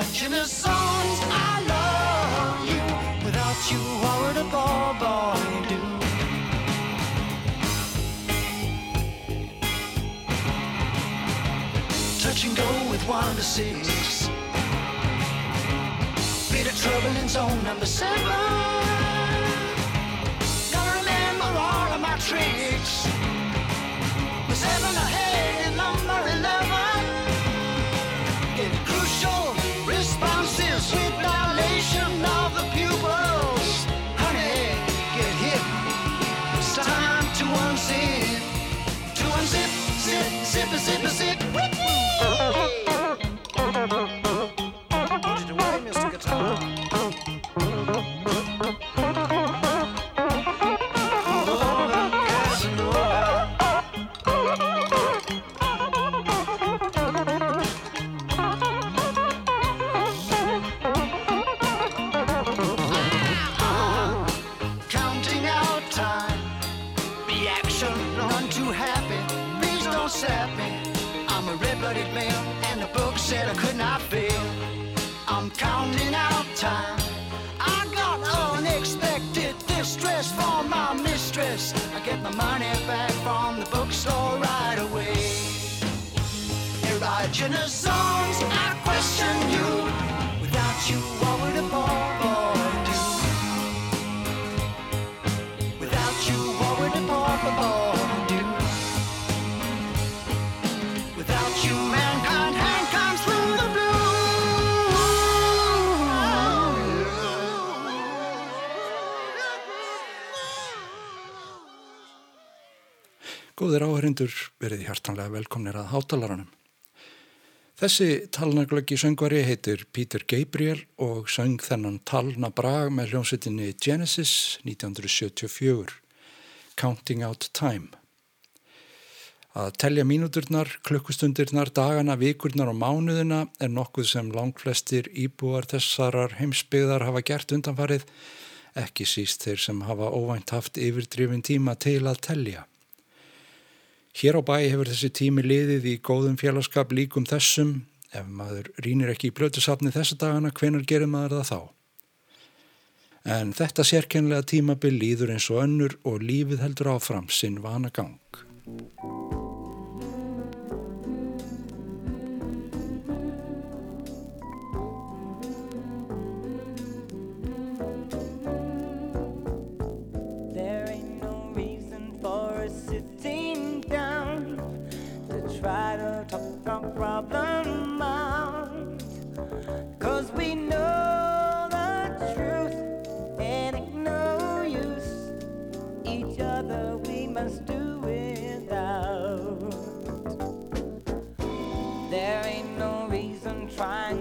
In the songs I love you. Without you, I would a ball boy do. Touch and go with one to six. Bit of trouble in zone number seven. Gotta remember all of my tricks. Góðir áherindur verið hjartanlega velkomnir að hátalarunum. Þessi talnaglöggi söngvari heitir Pítur Gabriel og söng þennan talna brag með hljómsveitinni Genesis 1974, Counting Out Time. Að telja mínúturnar, klukkustundirnar, dagana, vikurnar og mánuðina er nokkuð sem langflestir íbúar þessarar heimsbyðar hafa gert undanfarið, ekki síst þeir sem hafa óvænt haft yfirdrifin tíma til að telja. Hér á bæ hefur þessi tími liðið í góðum félagskap líkum þessum. Ef maður rínir ekki í blötusafni þessa dagana, hvenar gerir maður það þá? En þetta sérkennilega tímabil líður eins og önnur og lífið heldur áfram sinn vana gang. There ain't no reason trying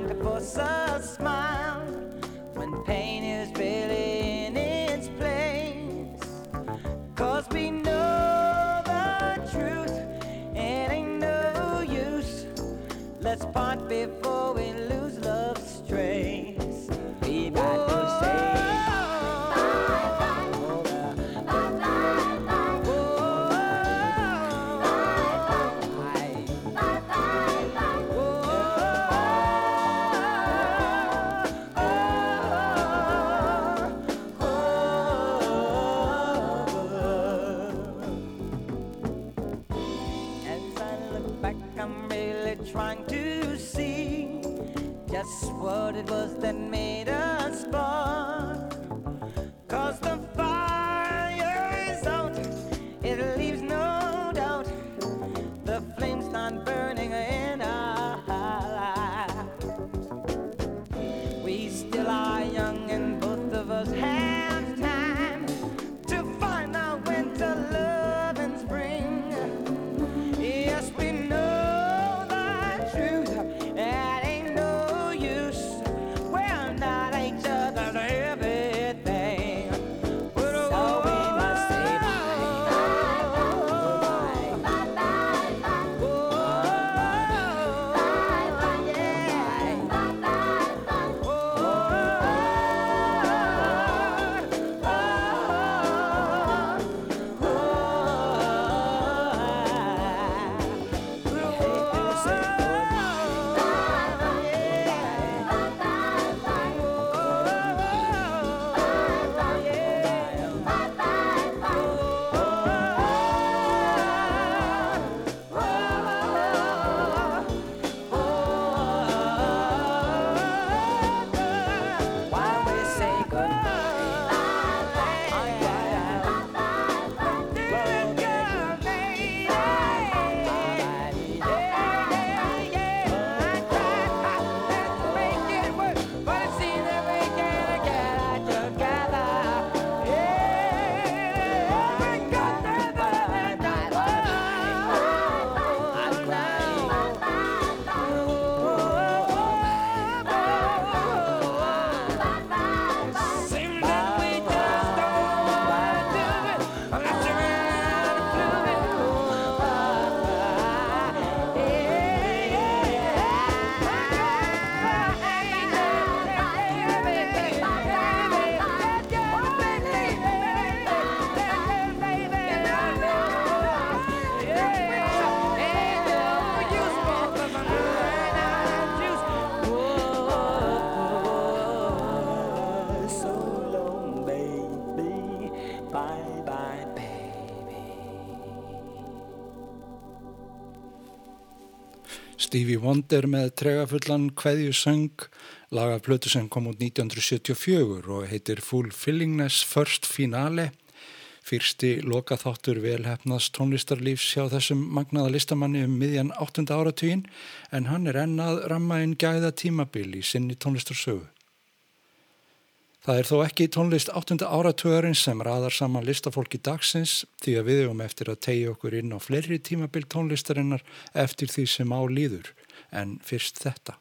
Stevie Wonder með tregafullan kveðjusöng laga plötu sem kom út 1974 og heitir Fulfillingness First Finale fyrsti lokaþáttur velhefnaðs tónlistarlífs hjá þessum magnaða listamanni um miðjan 8. áratugin en hann er ennað ramma inn gæða tímabil í sinni tónlistarsögu. Það er þó ekki tónlist 8. áratugarinn sem raðar saman listafólki dagsins því að við höfum eftir að tegja okkur inn á fleiri tímabil tónlistarinnar eftir því sem á líður en fyrst þetta.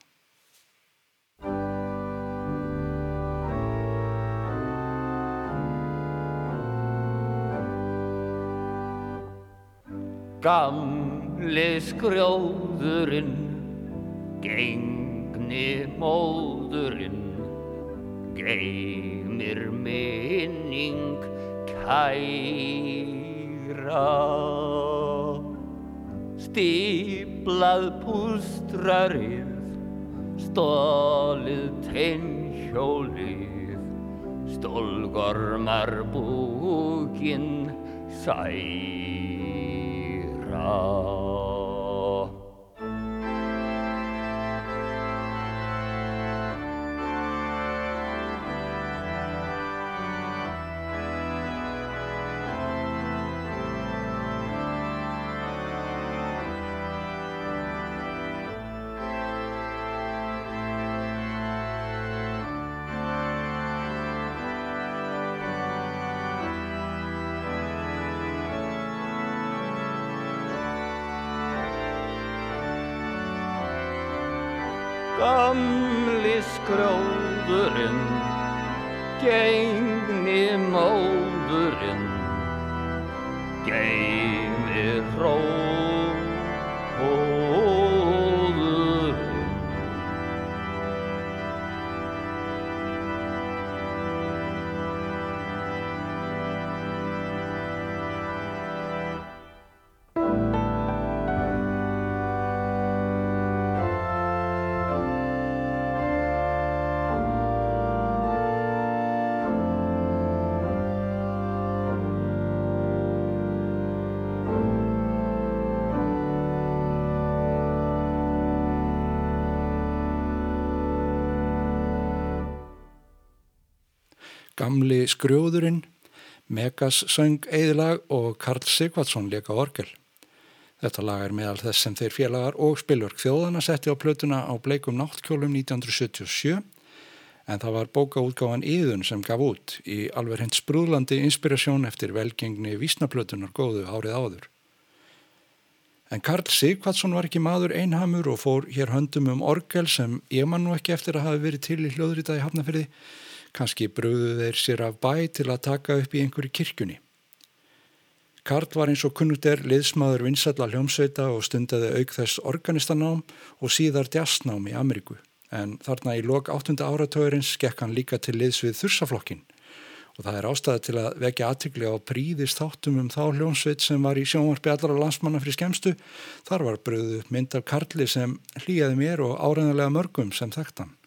Gamli skrjóðurinn, gengni móðurinn, geymir minning kæra. Stíplað pústrarið, stólið teinhjólið, stólgormar búkinn særa. Gamli skróðurinn, gengni móðurinn, geymir róðurinn. Gamli skrjóðurinn, Megas söng eðilag og Karl Sigvardsson leka orgel. Þetta lag er meðal þess sem þeir félagar og spilverk þjóðana setti á plötuna á bleikum náttkjólum 1977 en það var bókaútgáfan Íðun sem gaf út í alveg hend sprúðlandi inspirasjón eftir velgengni vísnaplötunar góðu árið áður. En Karl Sigvardsson var ekki maður einhamur og fór hér höndum um orgel sem ég man nú ekki eftir að hafa verið til í hljóðritaði hafnafyrði, kannski bröðu þeir sér af bæ til að taka upp í einhverju kirkjunni. Karl var eins og kunnugt er liðsmaður vinsalla hljómsveita og stundaði auk þess organistanám og síðar djastnám í Ameríku. En þarna í lok 8. áratöðurins gekk hann líka til liðs við þursaflokkin og það er ástæði til að vekja aðtikli á príðist þáttum um þá hljómsveit sem var í sjónvarpi allara landsmanna fyrir skemstu. Þar var bröðu mynd af Karli sem hlýjaði mér og áreðanlega mörgum sem þekktan.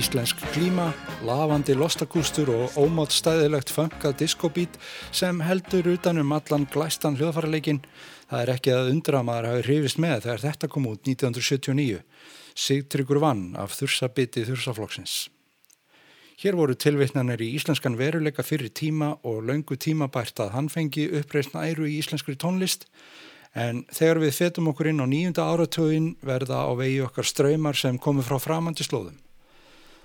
Íslensk klíma, lavandi lostakústur og ómátt stæðilegt funkað diskobít sem heldur utanum allan glæstan hljóðfæraleikin. Það er ekki að undra að maður hafi hrifist með þegar þetta kom út 1979. Sigtryggur vann af þursabiti þursaflokksins. Hér voru tilvittnanir í íslenskan veruleika fyrir tíma og löngu tímabært að hann fengi uppreisna æru í íslenskri tónlist en þegar við fetum okkur inn á nýjunda áratögin verða á vegi okkar ströymar sem komu frá framandi slóðum.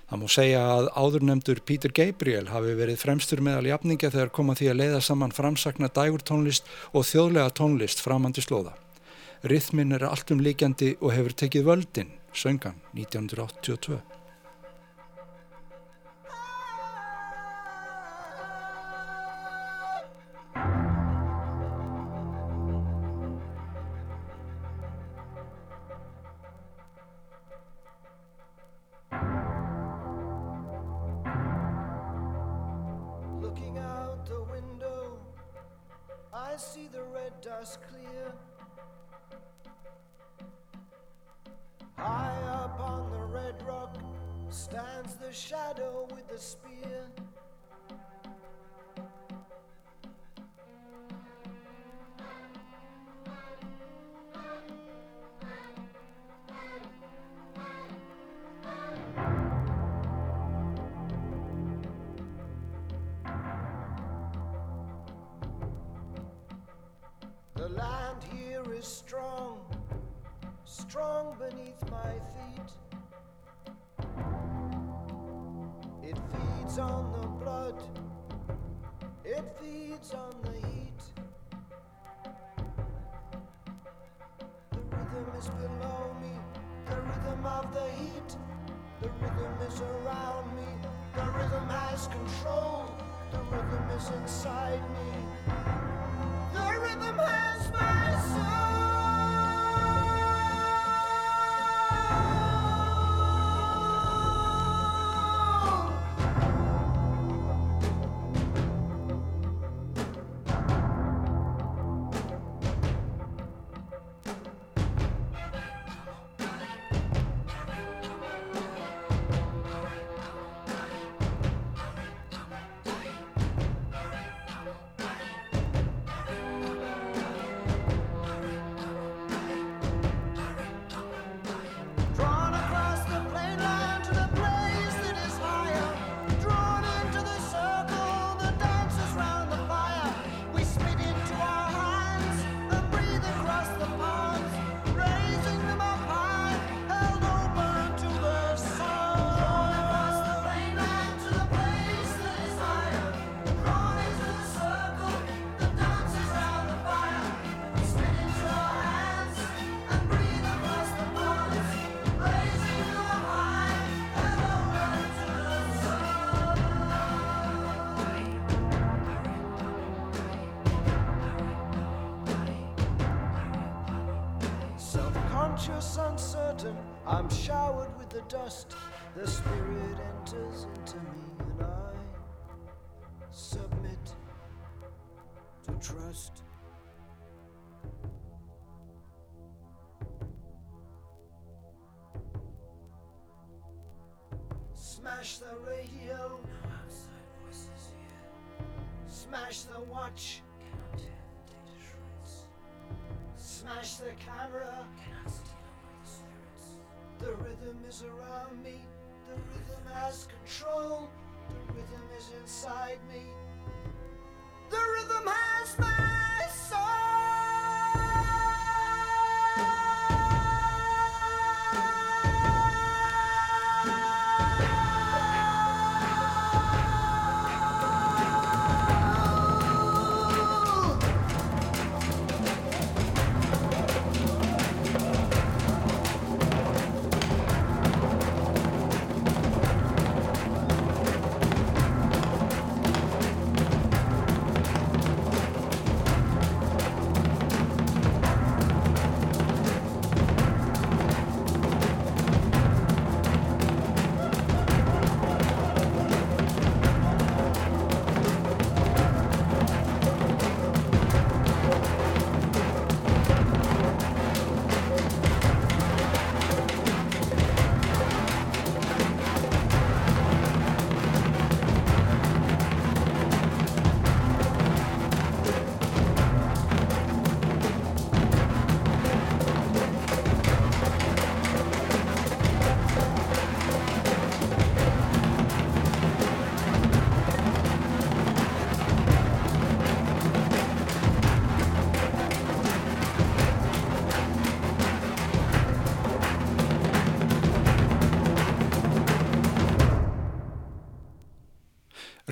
Það má segja að áðurnemdur Peter Gabriel hafi verið fremstur meðal jafninga þegar koma því að leiða saman framsakna dægurtónlist og þjóðlega tónlist framandi slóða. Rithmin er alltum líkjandi og hefur tekið völdin, söngan 1982. I see the red dust clear. High up on the red rock stands the shadow with the spear. Land here is strong, strong beneath my feet. It feeds on the blood, it feeds on the heat. The rhythm is below me, the rhythm of the heat. The rhythm is around me, the rhythm has control, the rhythm is inside me. The rhythm has the dust. The spirit enters into me, and I submit to trust. Smash the radio. No outside voices here. Smash the watch. Cannot tear the data shreds. Smash the camera. Cannot The rhythm is around me. The rhythm has control. The rhythm is inside me. The rhythm has my soul.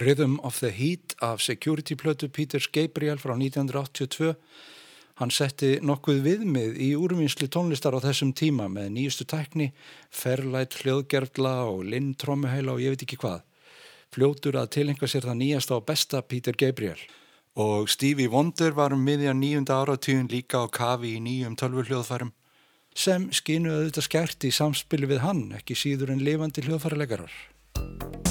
Rhythm of the Heat af Security-plötu Peters Gabriel frá 1982. Hann setti nokkuð viðmið í úrvinnslu tónlistar á þessum tíma með nýjustu tækni, ferlætt hljóðgerfla og linn-trommuheila og ég veit ekki hvað. Fljótur að tilhenga sér það nýjasta og besta Peter Gabriel. Og Stevie Wonder var um miðja nýjunda áratugin líka á kafi í nýjum tölvurhljóðfærum sem skinuði þetta skert í samspili við hann, ekki síður en lifandi hljóðfæralegarar.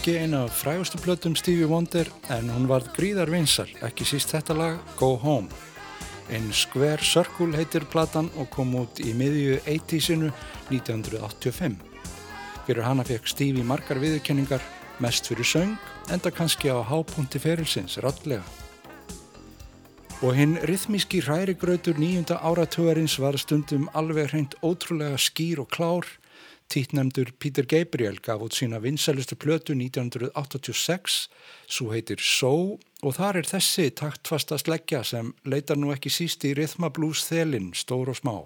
Ekki eina af frægustu plötum Stevie Wonder en hún varð gríðar vinsal, ekki síst þetta lag Go Home. En Square Circle heitir platan og kom út í miðju 80-sinu 1985. Fyrir hana fekk Stevie margar viðurkenningar, mest fyrir söng, enda kannski á hápunti ferilsins, rallega. Og hinn rithmíski hrærigrautur nýjunda áratugarins var stundum alveg hreint ótrúlega skýr og klár. Títnemdur Peter Gabriel gaf út sína vinsælustu plötu 1986, svo heitir So og þar er þessi taktfasta sleggja sem leitar nú ekki síst í rithmablús þelin, stór og smá.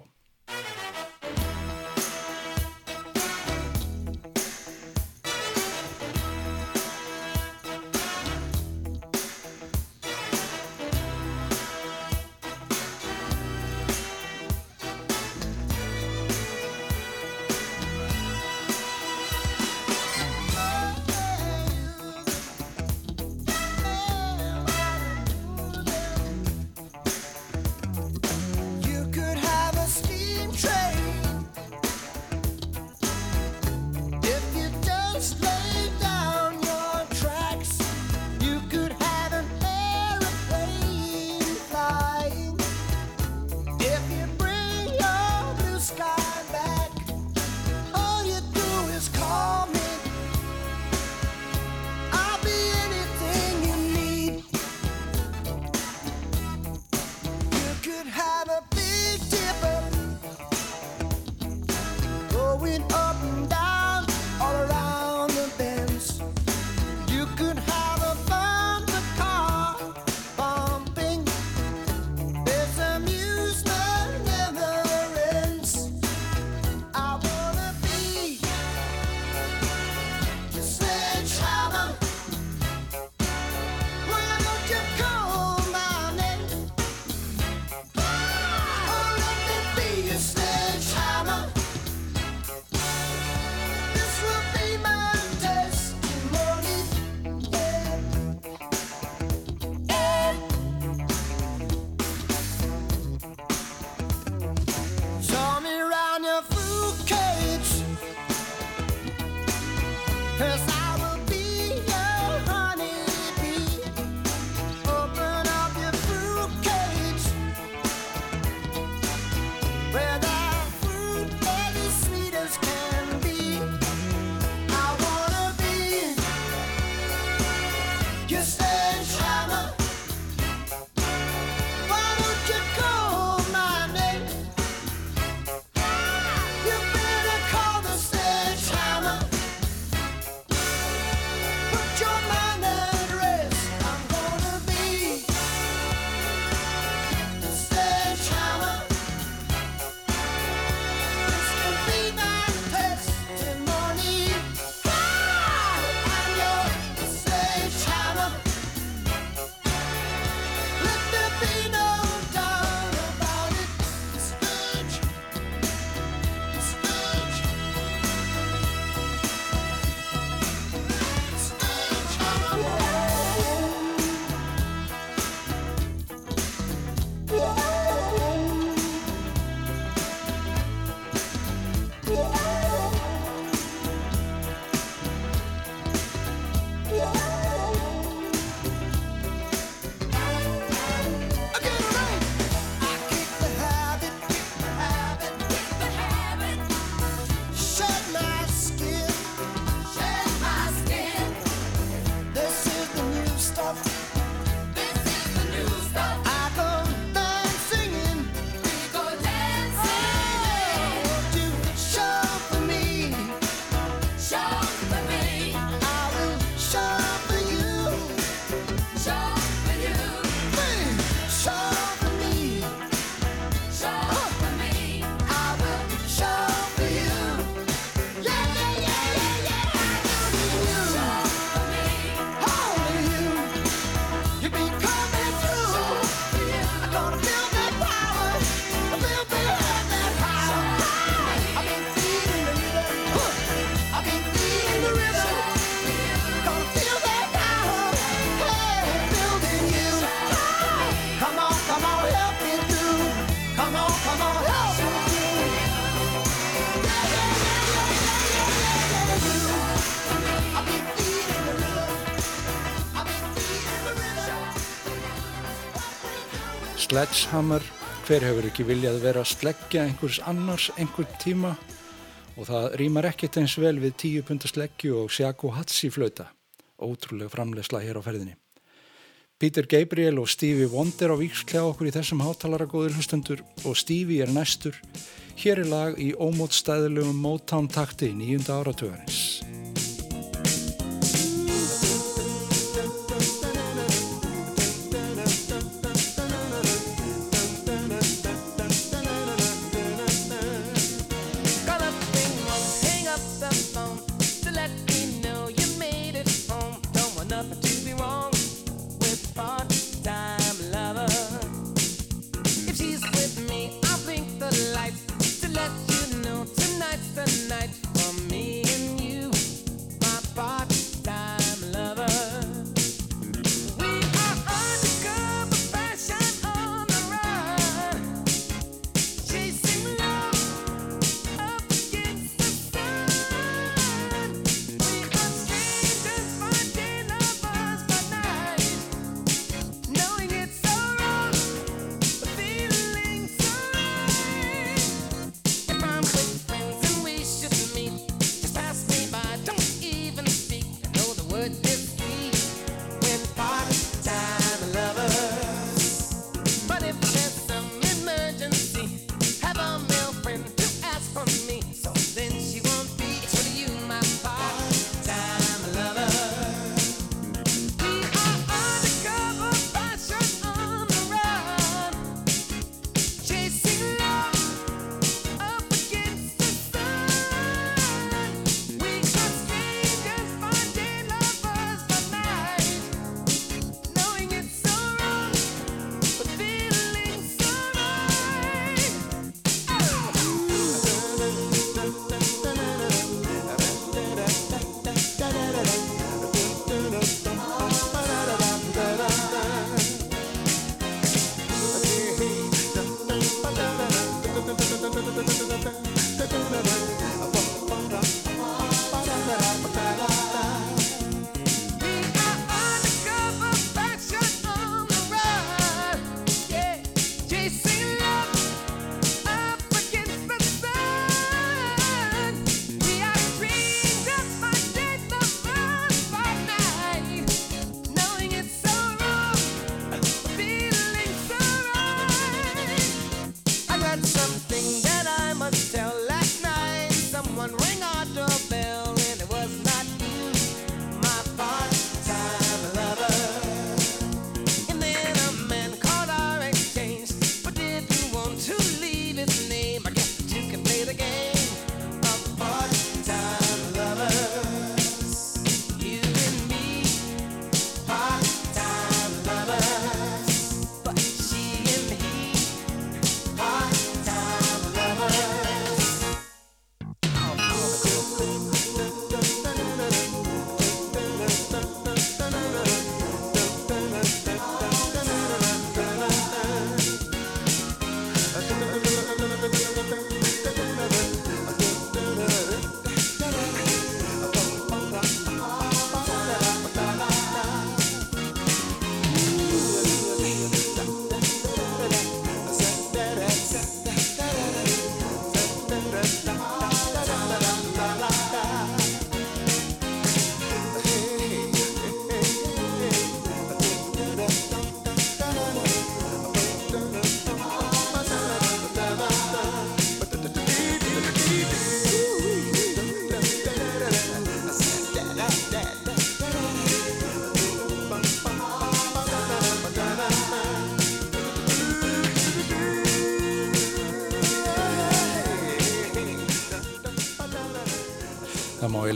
Sledgehammer, hver hefur ekki viljað vera að sleggja einhvers annars einhvern tíma og það rýmar ekkert eins vel við 10 punta sleggju og Shaku Hatsi flauta, ótrúlega framlegsla hér á ferðinni. Peter Gabriel og Stevie Wonder á víksklega okkur í þessum hátalara góður hlustendur og Stevie er næstur. Hér er lag í ómótstæðilegum Motown takti nýjunda áratugarins.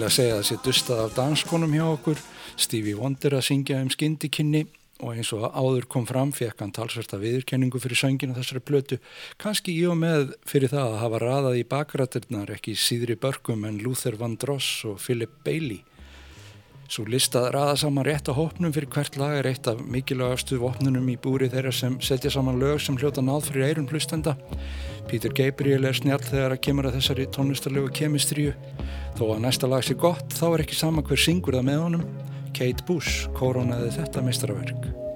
Eiginlega segja að það sé dustað af danskonum hjá okkur, Stevie Wonder að syngja um skyndikynni og eins og áður kom fram fekk hann talsverta viðurkenningu fyrir sönginu þessari blötu, kannski í og með fyrir það að hafa raðað í bakrættirnar ekki síðri börgum en Luther Vandross og Philip Bailey. Svo listað raða saman rétt á hópnum fyrir hvert lag er eitt af mikilvægastu vopnunum í búri þeirra sem setja saman lög sem hljóta náð fyrir eirun hlustenda. Peter Gabriel er snjall þegar að kemur að þessari tónlistarlegu kemistríu. Þó að næsta lag sé gott þá er ekki sama hver syngur það með honum. Kate Bush koronaði þetta meistaraverk.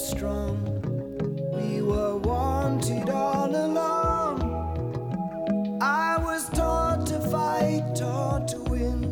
strong. We were wanted all along. I was taught to fight, taught to win.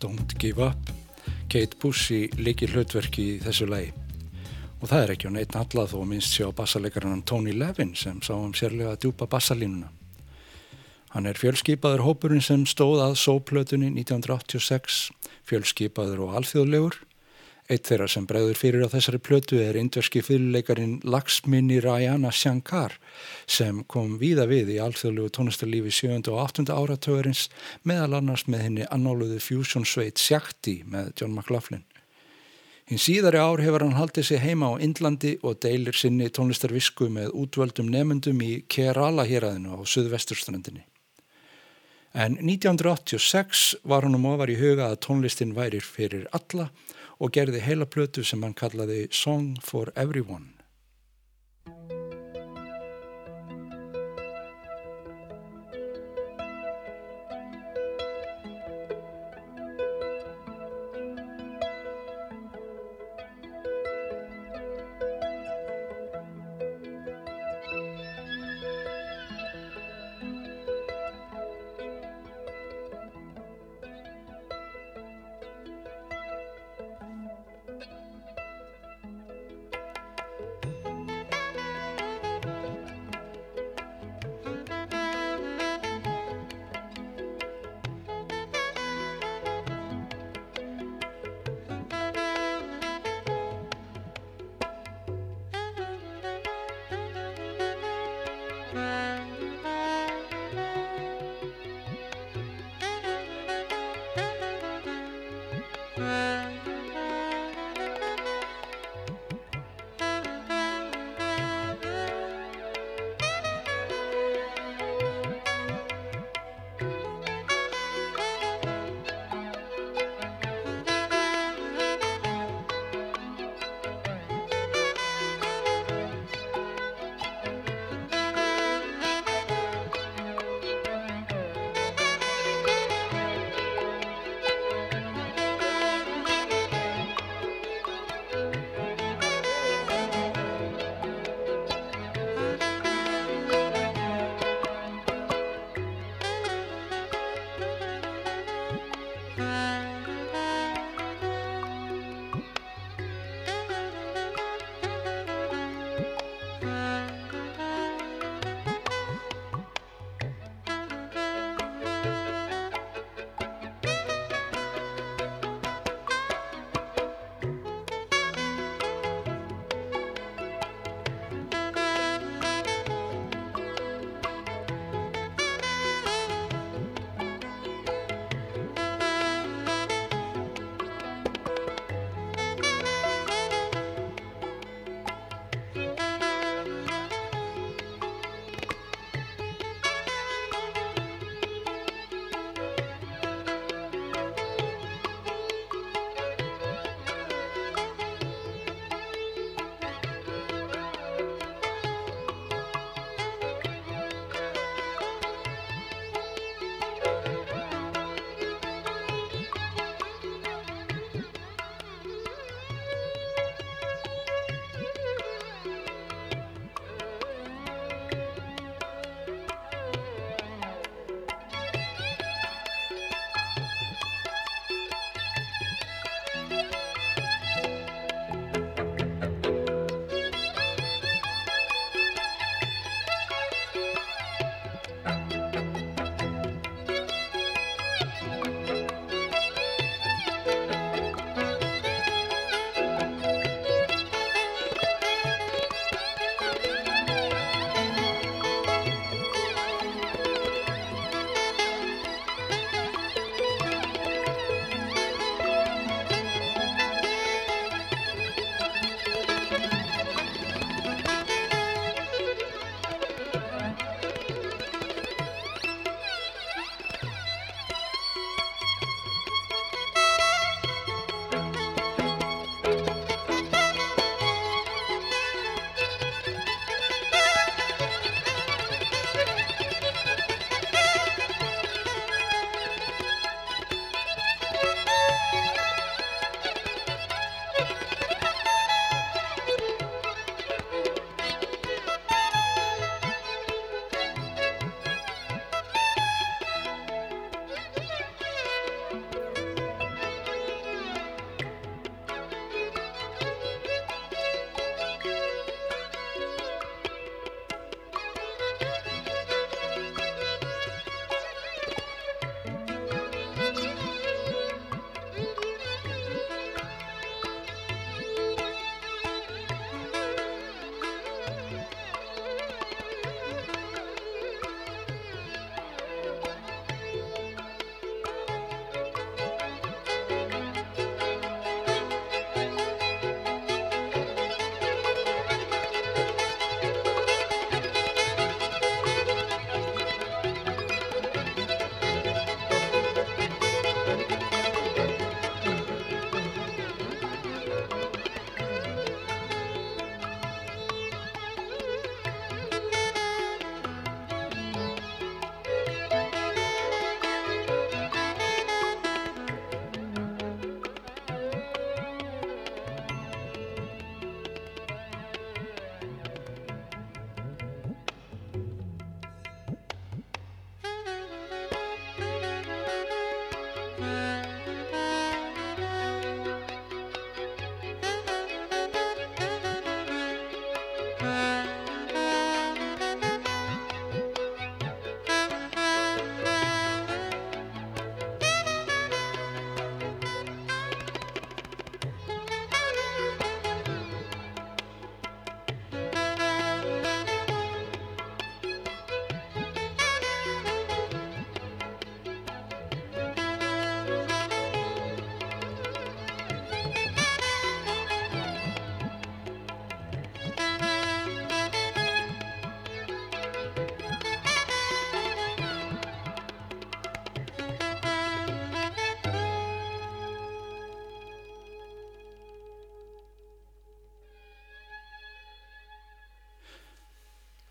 Don't Give Up, Kate Bush í líki hlutverki í þessu lagi. Og það er ekki á neitt allað þó minnst sé á bassalegarann Tony Levin sem sá um sérlega að djúpa bassalínuna. Hann er fjölskipaður hópurinn sem stóð að sóplötunni 1986, fjölskipaður og alþjóðlegur. Eitt þeirra sem bregður fyrir á þessari plötu er indverski fyrirleikarin Laxminni Rayana Shankar sem kom víða við í alþjóðlegu tónlistarlífi 7. og 8. áratögarins meðal annars með henni annóluðu fusion sveit Shakti með John McLaughlin. Hinn síðari ár hefur hann haldið sig heima á Indlandi og deilir sinni tónlistarvisku með útvöldum nefnendum í Kerala héræðinu á Suðvesturstrandinni. En 1986 var hann um ofar í huga að tónlistin væri fyrir alla og gerði heila plötu sem hann kallaði Song for Everyone.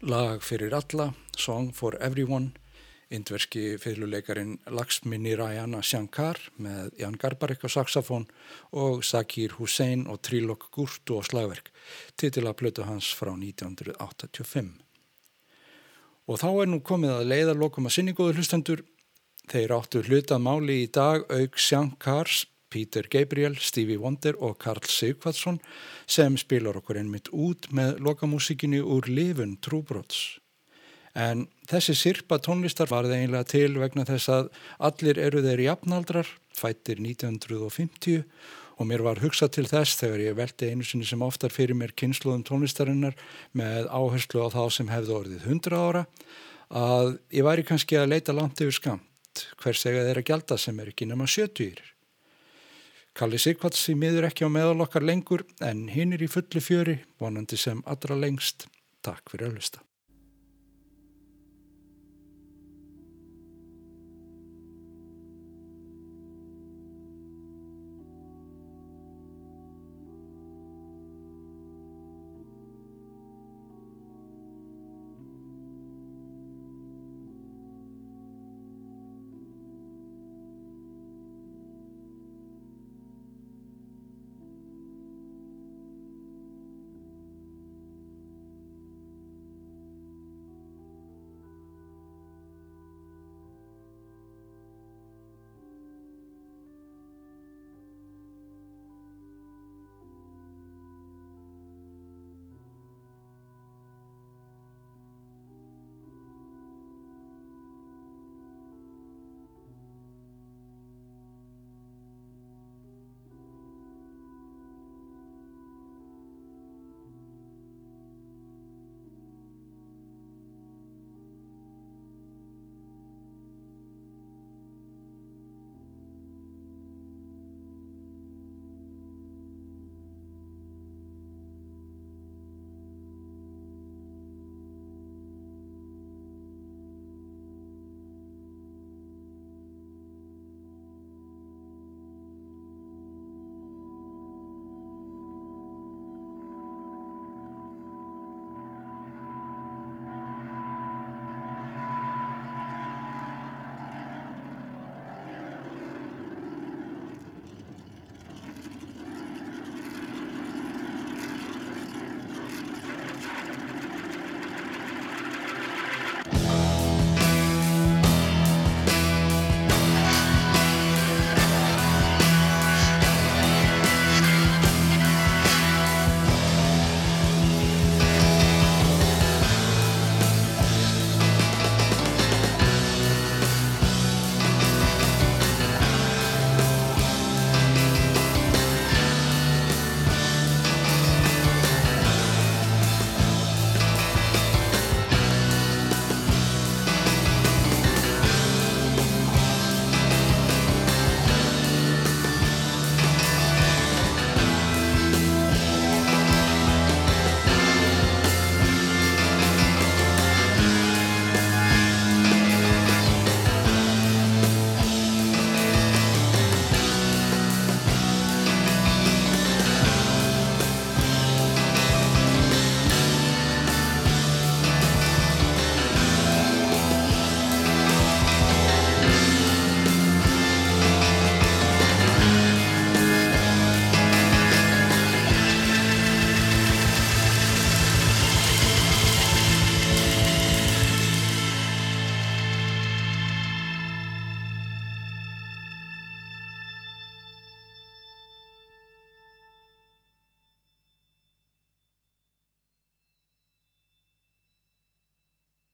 Lag fyrir alla, Song for Everyone, indverski fyrirluleikarin Laxmi Nirayana Shankar með Jan Garbarek á saxofón og Zakir Hussein og Trilok Gurtu á slagverk, titila plötu hans frá 1985. Og þá er nú komið að leiðarlokum að sinningóðu hlustendur. Þeir áttu hlutað máli í dag auk Shankars, Peter Gabriel, Stevie Wonder og Karl Sigvarsson sem spilar okkur einmitt út með lokamúsikinni úr lifun trúbrots. En þessi sirpa tónlistar var það einlega til vegna þess að allir eru þeir jafnaldrar, fættir 1950 og mér var hugsað til þess þegar ég veldi einu sinni sem oftar fyrir mér kynsluðum tónlistarinnar með áherslu á þá sem hefði orðið 100 ára að ég væri kannski að leita langt yfir skamt hvers ega þeirra gælda sem er ekki nema 70. Kalli Sigvarts í miður ekki á meðal okkar lengur en hinn er í fullu fjöri vonandi sem allra lengst. Takk fyrir að hlusta.